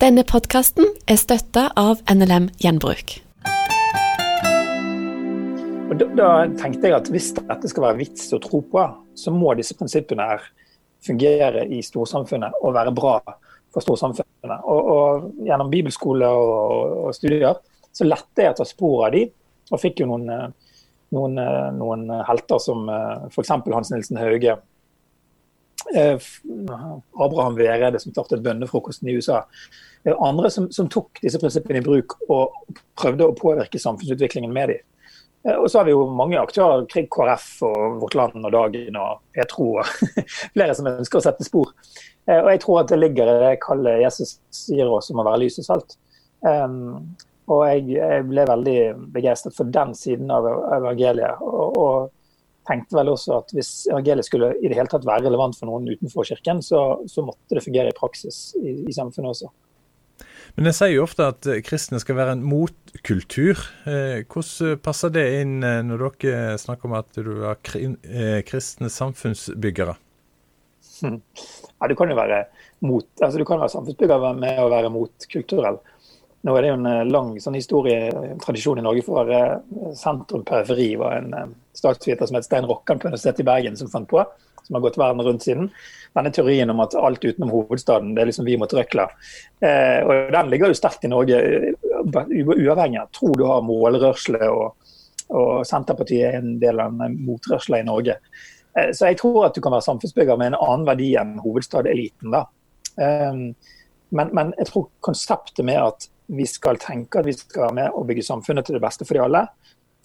Denne podkasten er støtta av NLM Gjenbruk. Og da, da, tenkte jeg at Hvis dette skal være vits å tro på, så må disse prinsippene her fungere i storsamfunnet og være bra for storsamfunnet. Og, og Gjennom bibelskole og, og, studier så lette jeg ta spor av de, og fikk jo noen, noen, noen helter som f.eks. Hans Nilsen Hauge Eh, Abraham Vereide som startet bønnefrokosten i USA. Andre som, som, tok disse prinsippene i bruk og prøvde å påvirke samfunnsutviklingen med dem. Eh, og så har vi jo mange aktører Krig KrF og Vårt Land og Dagen og Petro og flere som ønsker å sette spor. Eh, og jeg tror at det ligger i det kallet Jesus sier oss om å være lys og salt. Um, og jeg, jeg, ble veldig begeistret for den siden av evangeliet. og, og tenkte vel også at hvis evangeliet skulle i det hele tatt være relevant for noen utenfor kirken, så, så måtte det fungere i praksis i, i, samfunnet også. Men jeg sier jo ofte at eh, kristne skal være en motkultur. Eh, hvordan passer det inn eh, når dere snakker om at du er kristne samfunnsbyggere? Ja, Du kan jo være mot, altså du kan være samfunnsbygger med å være motkulturell. Nå er det jo en eh, lang sånn historietradisjon i Norge for uh, sentrum-periferi. var en uh, statsviter som het Stein Rokkan på Universitetet i Bergen som fant på. Som har gått verden rundt siden. Denne teorien om at alt utenom hovedstaden det er liksom vi mot røkla. Eh, og Den ligger jo sterkt i Norge, uavhengig av tro du har målrørsle og, og Senterpartiet er en del av den motrørsla i Norge. så jeg tror at du kan være samfunnsbygger med en annen verdi enn hovedstadeliten. da. Men, men, jeg tror konseptet med at vi skal tenke at vi skal være med og bygge samfunnet til det beste for de alle.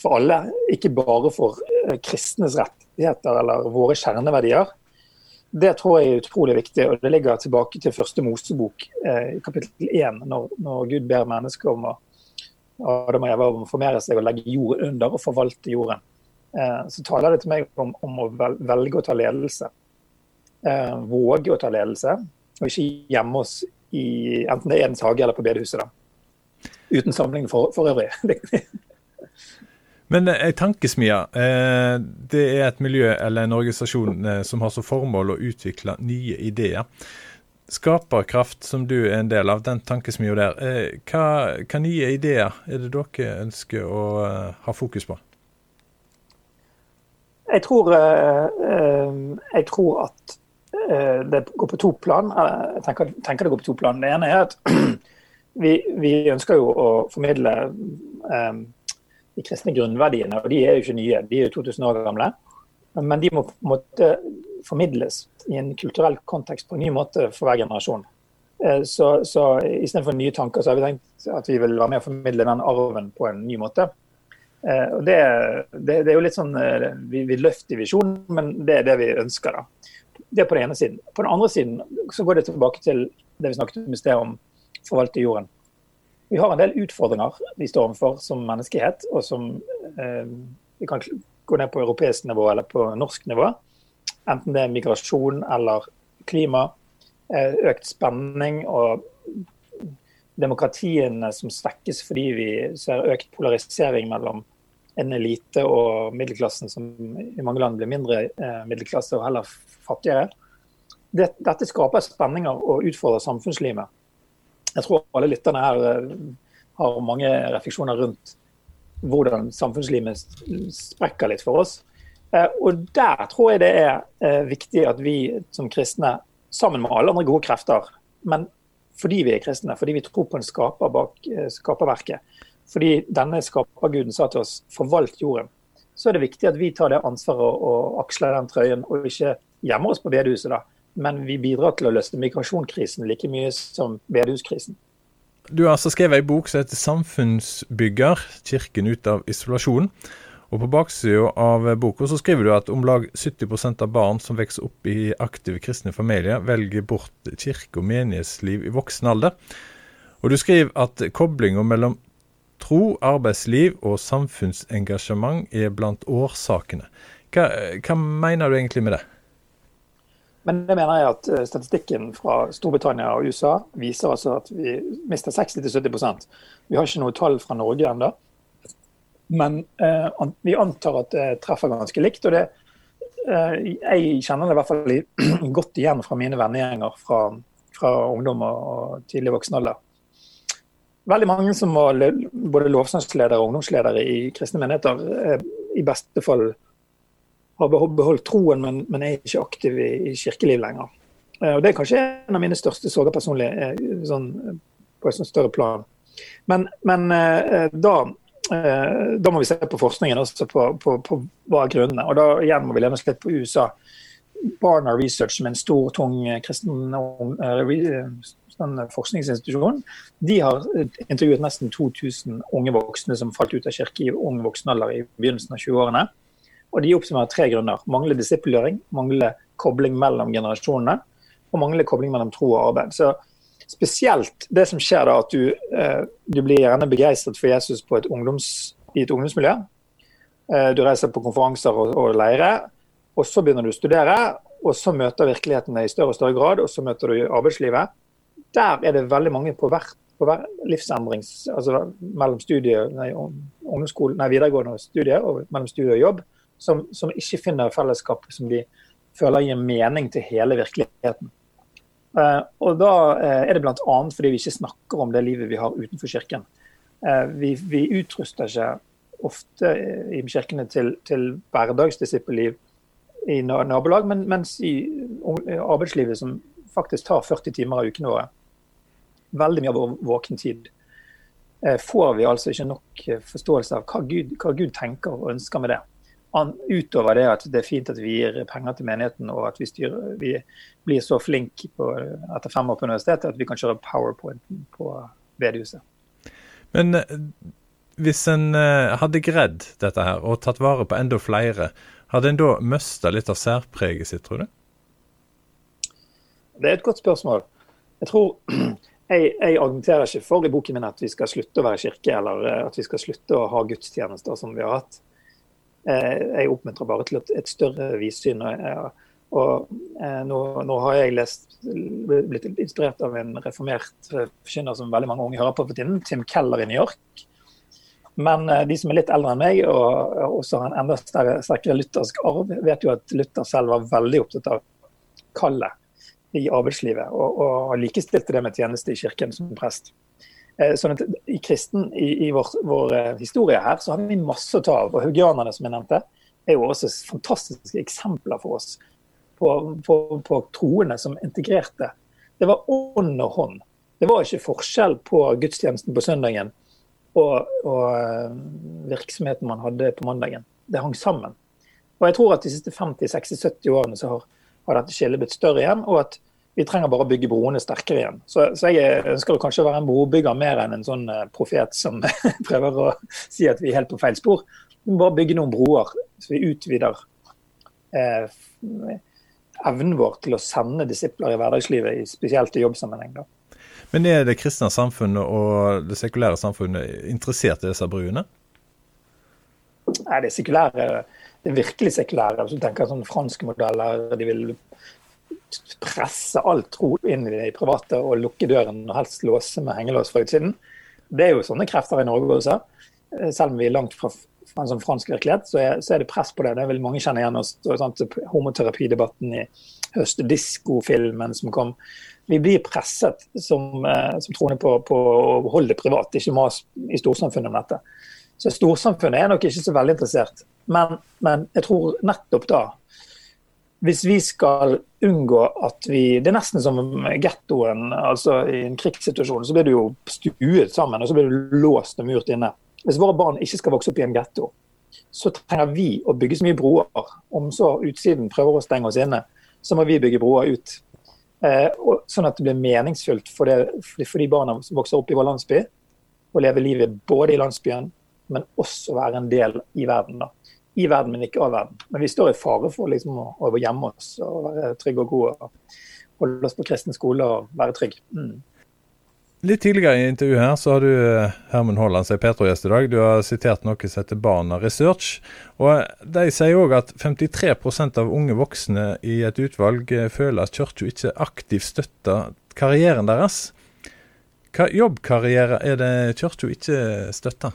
For alle, ikke bare for eh, kristnes rettigheter eller våre kjerneverdier. Det tror jeg er utrolig viktig, og det ligger tilbake til første Mosebok, eh, kapittel 1, når, når, Gud ber mennesker om å Adam og Eva om å formere seg og legge jord under og forvalte jorden. Eh, så taler det til meg om, om å velge å ta ledelse. Våge å ta ledelse, og ikke gjemme oss i enten det er Edens hage eller på bedehuset. da uten samling for, for øvrig. Men eh, tankesmie, eh, det er et miljø eller en organisasjon eh, som har som formål å utvikle nye ideer. Skaperkraft, som du er en del av, den tankesmia der. Hva, hva, nye ideer er det dere ønsker å ha fokus på? Jeg tror, jeg tror at det går på to plan. Jeg tenker, tenker det går på to plan. Det ene er at vi, vi, ønsker jo å formidle um, de kristne grunnverdiene, og de er jo ikke nye, de er jo 2000 år gamle. Men de må på en måte formidles i en kulturell kontekst på en ny måte for hver generasjon. Eh, så, så istedenfor nye tanker, så har vi tenkt at vi vil være med å formidle den arven på en ny måte. Eh, og det, det, det er jo litt sånn eh, Vi, vi løfter visjonen, men det er det vi ønsker. da. Det er på den ene siden. På den andre siden så går det tilbake til det vi snakket om i sted om forvalte jorden. Vi har en del utfordringer vi står overfor som menneskehet, og som eh, vi kan gå ned på europeisk nivå eller på norsk nivå. Enten det er migrasjon eller klima, eh, økt spenning og demokratiene som svekkes fordi vi ser økt polarisering mellom en elite og middelklassen, som i mange land blir mindre eh, middelklasse og heller fattigere. Dette skaper spenninger og utfordrer samfunnslivet. Jeg tror alle lytterne her eh, har mange refleksjoner rundt hvordan samfunnslivet sprekker litt for oss. Eh, og der tror jeg det er eh, viktig at vi som kristne, sammen med alle andre gode krefter, men fordi vi er kristne, fordi vi tror på en skaper bak skaperverket, fordi denne skaperguden sa til oss 'forvalt jorden', så er det viktig at vi tar det ansvaret og aksler den trøyen, og ikke gjemmer oss på bedehuset. da, men vi bidrar til å løsne migrasjonskrisen like mye som bedehuskrisen. Du har altså skrevet ei bok som heter 'Samfunnsbygger kirken ut av isolasjon'. Og På baksida av boka så skriver du at om lag 70% av barn som vokser opp i aktive kristne familier, velger bort kirke- og menighetsliv i voksen alder. Og du skriver at koblinga mellom tro, arbeidsliv og samfunnsengasjement er blant årsakene. Hva, hva mener du egentlig med det? Men det mener jeg at eh, statistikken fra Storbritannia og USA viser altså at vi mister 60-70% Vi har ikke noe tall fra Norge ennå. Men eh, vi antar at det treffer ganske likt. og det, eh, Jeg kjenner det i hvert fall godt igjen fra mine vennegjenger fra fra ungdom og tidlig voksen alder. Veldig mange som var både lovsangsledere og ungdomsledere i kristne menigheter, eh, i beste fall har beholdt troen, men, men er ikke aktiv i, i kirkeliv lenger. Eh, og Det er kanskje en av mine største sorger personlig, sånn, på et sånt større plan. Men, men da Eh, da må vi se på forskningen også på, på, på hva er grunnene. Og da igjen må vi lene oss litt på USA. Barna Research, som er en stor, tung eh, kristen sånn forskningsinstitusjon, de har intervjuet nesten 2000 unge voksne som falt ut av kirke i ung voksen alder i begynnelsen av 20-årene. Og De oppsummerer tre grunner. Mangler disippelgjøring, mangler kobling mellom generasjonene og mangler kobling mellom tro og arbeid. Så Spesielt det som skjer da, at du, eh, du blir gjerne begeistret for Jesus et ungdoms, i et ungdomsmiljø. Eh, du reiser på konferanser og, og leirer, og så begynner du å studere. Og så møter virkeligheten deg i større og større grad, og så møter du arbeidslivet. Der er det veldig mange på hver, på hver livsendrings... Altså mellom studie, nei, nei, videregående studie og mellom studie og jobb, som, som ikke finner fellesskap som de føler gir mening til hele virkeligheten. Eh, og da eh, er det bl.a. fordi vi ikke snakker om det livet vi har utenfor kirken. Eh, vi, vi utruster ikke ofte i kirkene til, til hverdagsdisippelliv i nabolag, men, mens i arbeidslivet, som faktisk tar 40 timer av ukene våre, veldig mye av vår våken tid, får vi altså ikke nok forståelse av hva Gud, hva Gud tenker og ønsker med det utover det at det er fint at vi gir penger til menigheten og at vi, styrer, vi blir så flinke etter fem år på universitetet at vi kan kjøre powerpoint på bedehuset. Men eh, hvis en eh, hadde greid dette her og tatt vare på enda flere, hadde en da mista litt av særpreget sitt, tror du? Det er et godt spørsmål. Jeg tror jeg, jeg, argumenterer ikke for i boken min at vi skal slutte å være kirke, eller eh, at vi skal slutte å ha gudstjenester som vi har hatt. Eh, jeg oppmuntrer bare til et, større vidsyn. Og, og eh, nå, nå, har jeg lest, blitt inspirert av en reformert forkynner som veldig mange unge hører på for tiden, Tim Keller i New York. Men eh, de som er litt eldre enn meg, og også har en enda sterkere luthersk arv, vet jo at Luther selv var veldig opptatt av kallet i arbeidslivet, og, og likestilte det med tjeneste i kirken som prest. Eh, sånn at I kristen, i, i vår, vår, eh, historie her, så har vi masse å ta av. og Haugianerne, som jeg nevnte, er jo også fantastiske eksempler for oss på, på, på troende som integrerte. Det var ånd og hånd. Det var ikke forskjell på gudstjenesten på søndagen og, og eh, virksomheten man hadde på mandagen. Det hang sammen. Og jeg tror at De siste 50-60-70 årene så har, har dette skillet blitt større igjen. og at vi trenger bare å bygge broene sterkere igjen. Så, så jeg ønsker kanskje å være en brobygger mer enn en sånn eh, profet som prøver å si at vi er helt på feil spor. Vi må bare bygge noen broer, så vi utvider eh, evnen vår til å sende disipler i hverdagslivet, spesielt i jobbsammenheng. da. Men er det kristne samfunnet og det sekulære samfunnet interessert i disse bruene? Nei, det sekulære, det virkelig sekulære. Hvis du tenker sånn franske modeller, de vil presse alt tro inn i det private og lukke døren og helst låse med hengelås fra utsiden. Det er jo sånne krefter i Norge også. Eh, selv om vi er langt fra, en sånn fransk virkelighet, så er, så er, det press på det. Det vil mange kjenne igjen. Homoterapidebatten i høst, diskofilmen som kom. Vi blir presset som, eh, som troende på, på, å holde det privat, ikke mas i storsamfunnet om dette. Så storsamfunnet er nok ikke så veldig interessert. Men, men jeg tror nettopp da hvis vi skal unngå at vi Det er nesten som gettoen. altså I en krigssituasjon så blir du jo stuet sammen og så blir du låst og murt inne. Hvis våre barn ikke skal vokse opp i en getto, så trenger vi å bygge så mye broer. Om så utsiden prøver å stenge oss inne, så må vi bygge broer ut. Eh, sånn at det blir meningsfullt for, det, for de barna som vokser opp i vår landsby, å leve livet både i landsbyen, men også være en del i verden. da i verden, men ikke av verden. Men vi står i fare for liksom, å, å gjemme oss og være trygge og gode. og Holde oss på kristen skole og være trygg. Mm. Litt tidligere i intervjuet her så har du eh, Herman Haaland som Petro-gjest i dag. Du har sitert noe som heter Barna Research. og De sier òg at 53% av unge voksne i et utvalg eh, føler at kirka ikke aktivt støtter karrieren deres. Hva jobbkarriere er det kirka ikke støtter?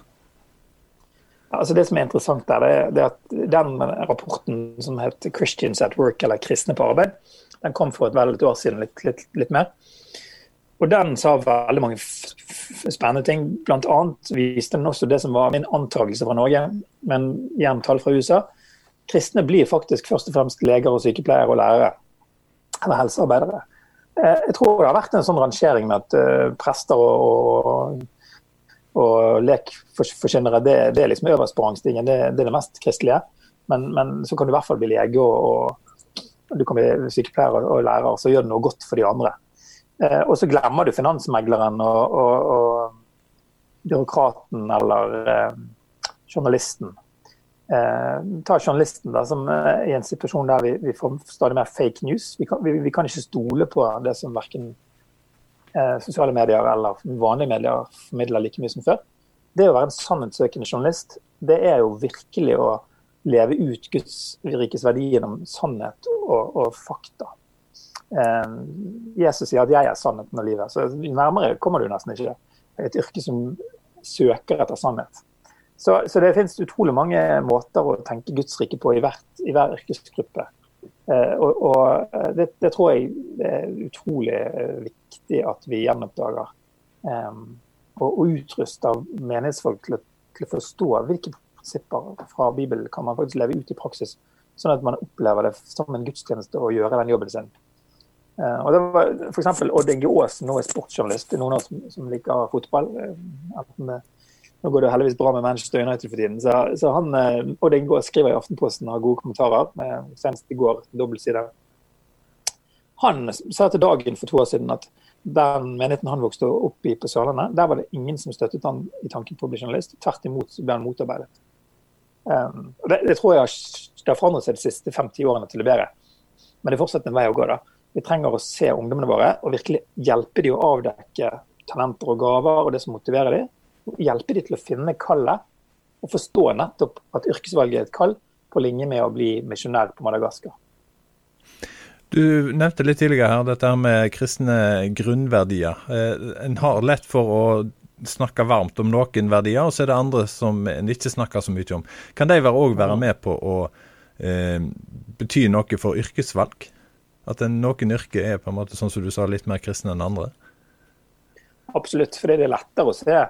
Altså det som er interessant der, det er, at den rapporten som heter 'Christians at Work', eller 'Kristne på arbeid', den kom for et vel et år siden, litt, litt, litt mer. Og den sa veldig mange spennende ting. Blant annet viste den også det som var min antakelse fra Norge, men igjen tall fra USA. Kristne blir faktisk først og fremst leger og sykepleiere og lærere. Eller helsearbeidere. Eh, jeg tror det har vært en sånn rangering med at uh, prester og, og, og lekforkynnere det, det, er liksom øverst på rangstigen. Det, det, er det mest kristelige. Men, men, så kan du i hvert fall bli lege og, og du kan bli sykepleier og lærer, så gjør du noe godt for de andre. Eh, og så glemmer du finansmegleren og, og, og byråkraten eller eh, journalisten. Eh, ta journalisten da, som er i en situasjon der vi, vi får stadig mer fake news. Vi kan, vi, vi kan, ikke stole på det som verken sosiale medier eller vanlige medier formidler like mye som før. Det å være en sannhetssøkende journalist, det er jo virkelig å leve ut Guds rikes verdi gjennom sannhet og, og fakta. Eh, Jesus sier at 'jeg er sannheten og livet'. Så nærmere kommer du nesten ikke. Et yrke som søker etter sannhet. Så, så det finnes utrolig mange måter å tenke Guds rike på i, hvert, i hver yrkesgruppe. Eh, og, og eh, det, det, tror jeg er utrolig viktig at vi gjenoppdager. og, og utruster menighetsfolk til, til, å forstå hvilke prinsipper fra Bibelen kan man faktisk leve ut i praksis, sånn at man opplever det som en gudstjeneste å gjøre den jobben sin. Uh, og det var F.eks. Odd Inge Aas, nå er sportsjournalist. Noen av oss som, som liker fotball. Uh, nå går det heldigvis bra med Manchester United for tiden. Så, så han, uh, Odd Inge skriver i Aftenposten og har gode kommentarer. Med, senest i går, dobbeltside. Han sa til Dagen for to år siden at den menigheten han vokste opp i på Sørlandet, der var det ingen som støttet han i tanken på å bli journalist. Tvert imot ble han motarbeidet. Um, det, det, tror jeg har forandret seg de siste fem-ti årene til det bedre. Men det er fortsatt en vei å gå. da. Vi trenger å se ungdommene våre og virkelig hjelpe dem å avdekke talenter og gaver og det som motiverer dem. Hjelpe dem til å finne kallet og forstå nettopp at yrkesvalget er et kall på linje med å bli misjonær på Madagaskar. Du nevnte litt tidligere her dette med kristne grunnverdier. Eh, en har lett for å snakke varmt om noen verdier, og så er det andre som en ikke snakker så mye om. Kan de òg være med på å eh, bety noe for yrkesvalg? At en, noen yrker er på en måte, sånn som du sa, litt mer kristne enn andre? Absolutt, fordi det er lettere å se.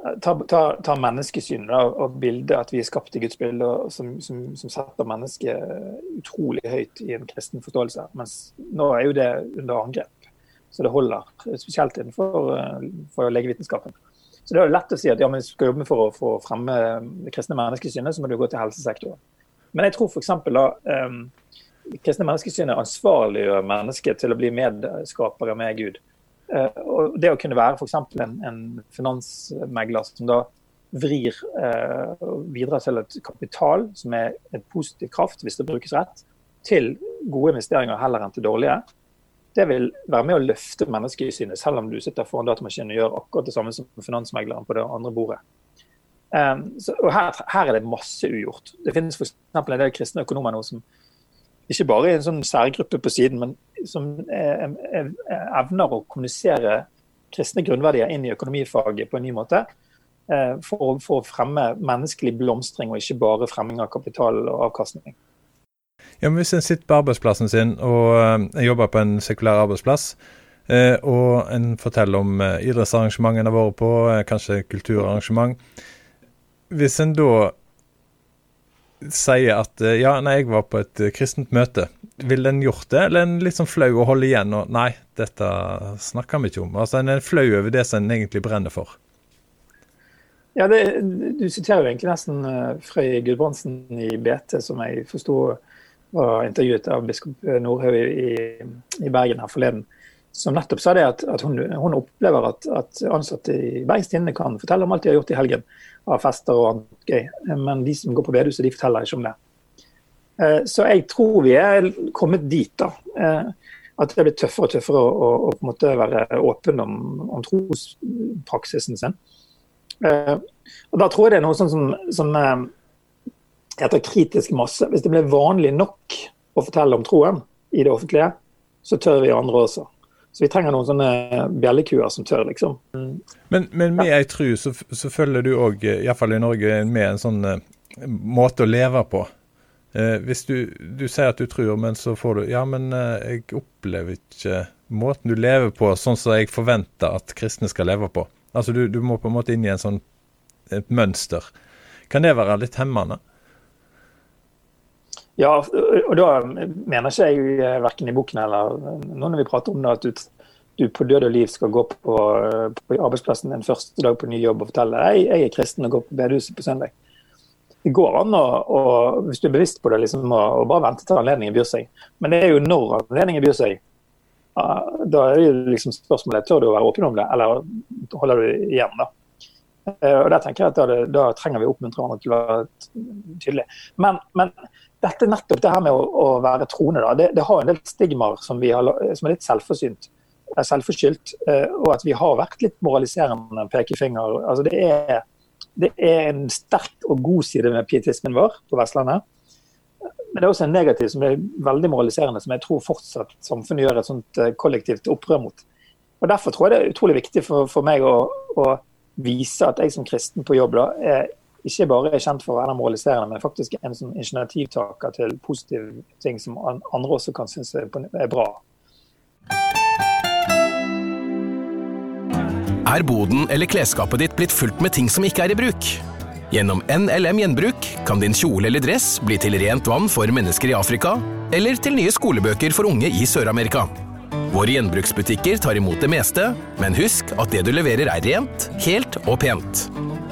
Ta, ta, ta menneskesynet og bildet at vi er skapt i Guds bilde, som, som, som, setter mennesket utrolig høyt i en kristen forståelse. Mens nå er jo det under angrep. Så det holder, spesielt innenfor for legevitenskapen. Så det er lett å si at ja, men skal jobbe for å få fremme det kristne menneskesynet, så må du gå til helsesektoren. Men jeg tror f.eks. da um, kristne menneskesynet ansvarliggjør mennesket til å bli medskapere med Gud. Eh, og Det å kunne være f.eks. En, en finansmegler som da vrir eh, bidrar til et kapital som er en positiv kraft, hvis det brukes rett, til gode investeringer heller enn til dårlige, det vil være med å løfte menneskesynet, selv om du sitter foran datamaskinen og gjør akkurat det samme som finansmegleren på det andre bordet. Um, så, og her, her, er det masse ugjort. Det finnes f.eks. en del kristne økonomer nå som ikke bare i en sånn særgruppe på siden, men som evner å kommunisere kristne grunnverdier inn i økonomifaget på en ny måte. Eh, for, for, å fremme menneskelig blomstring, og ikke bare fremming av kapital og avkastning. Ja, men Hvis en sitter på arbeidsplassen sin og jobber på en sekulær arbeidsplass, og en forteller om idrettsarrangement en har vært på, kanskje kulturarrangement Hvis en da sier at eh, ja, nei, jeg var på et eh, kristent møte, ville en gjort det, eller er en litt sånn flau å holde igjen og nei, dette snakker vi ikke om? Altså En er flau over det som en egentlig brenner for? Ja, det, Du siterer jo egentlig nesten uh, Frøy Gudbrandsen i BT, som jeg forsto var intervjuet av biskop Nordhaug i, i, Bergen her forleden. Som nettopp sa det at, at hun, hun, opplever at, at ansatte i Bergens Tidende kan fortelle om alt de har gjort i helgen av fester og annet gøy. Men de som går på bedehuset, de forteller ikke om det. Eh, så jeg tror vi er kommet dit, da. Eh, at det blir tøffere og tøffere å, å på en måte være åpen om, om trospraksisen sin. Eh, og Da tror jeg det er noe sånn som, som heter kritisk masse. Hvis det blir vanlig nok å fortelle om troen i det offentlige, så tør vi andre også. Så vi trenger noen sånne bjellekuer som tør, liksom. Men, men med ei tru så, så følger du òg, iallfall i Norge, med en sånn uh, måte å leve på. Uh, hvis du, du, sier at du tror, men så får du Ja, men uh, jeg opplever ikke måten du lever på sånn som jeg forventer at kristne skal leve på. Altså du, du må på en måte inn i en sånn, et mønster. Kan det være litt hemmende? Ja, og da mener ikke jeg eh, verken i boken eller nå når vi prater om det, at du, du på død og liv skal gå på, på arbeidsplassen en første dag på ny jobb og fortelle jeg, jeg er kristen og går på bedehuset på søndag. Det går an å, og, hvis du er bevisst på det, liksom, å, å bare vente til anledningen byr seg. Men det er jo når anledningen byr seg. Da er det liksom spørsmålet tør du å være åpen om det, eller holder du igjen. da. Eh, og der tenker jeg at da, da trenger vi å oppmuntre hverandre til å være tydelige. Men, men dette nettopp det her med å, å være troende, da, det, det, har en del stigmaer som, som er litt selvforsynt, er selvforskyldt. Eh, og at vi har vært litt moraliserende pekefinger. Altså det, er, det er en sterk og god side med pietismen vår på Vestlandet. Men det er også en negativ som er veldig moraliserende, som jeg tror fortsatt samfunnet gjør et sånt eh, kollektivt opprør mot. Og Derfor tror jeg det er utrolig viktig for, for meg å, å, vise at jeg som kristen på jobb da, er ikke bare er kjent for å være moraliserende, men faktisk en sånn initiativtaker til positive ting som andre også kan synes er bra. Er boden eller klesskapet ditt blitt fullt med ting som ikke er i bruk? Gjennom NLM Gjenbruk kan din kjole eller dress bli til rent vann for mennesker i Afrika, eller til nye skolebøker for unge i Sør-Amerika. Våre gjenbruksbutikker tar imot det meste, men husk at det du leverer er rent, helt og pent.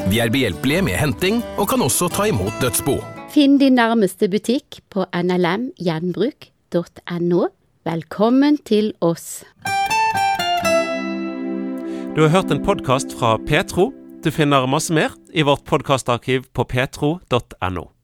Vi er behjelpelige med henting, og kan også ta imot dødsbo. Finn din nærmeste butikk på nlmgjenbruk.no. Velkommen til oss. Du har hørt en podkast fra Petro. Du finner masse mer i vårt podkastarkiv på petro.no.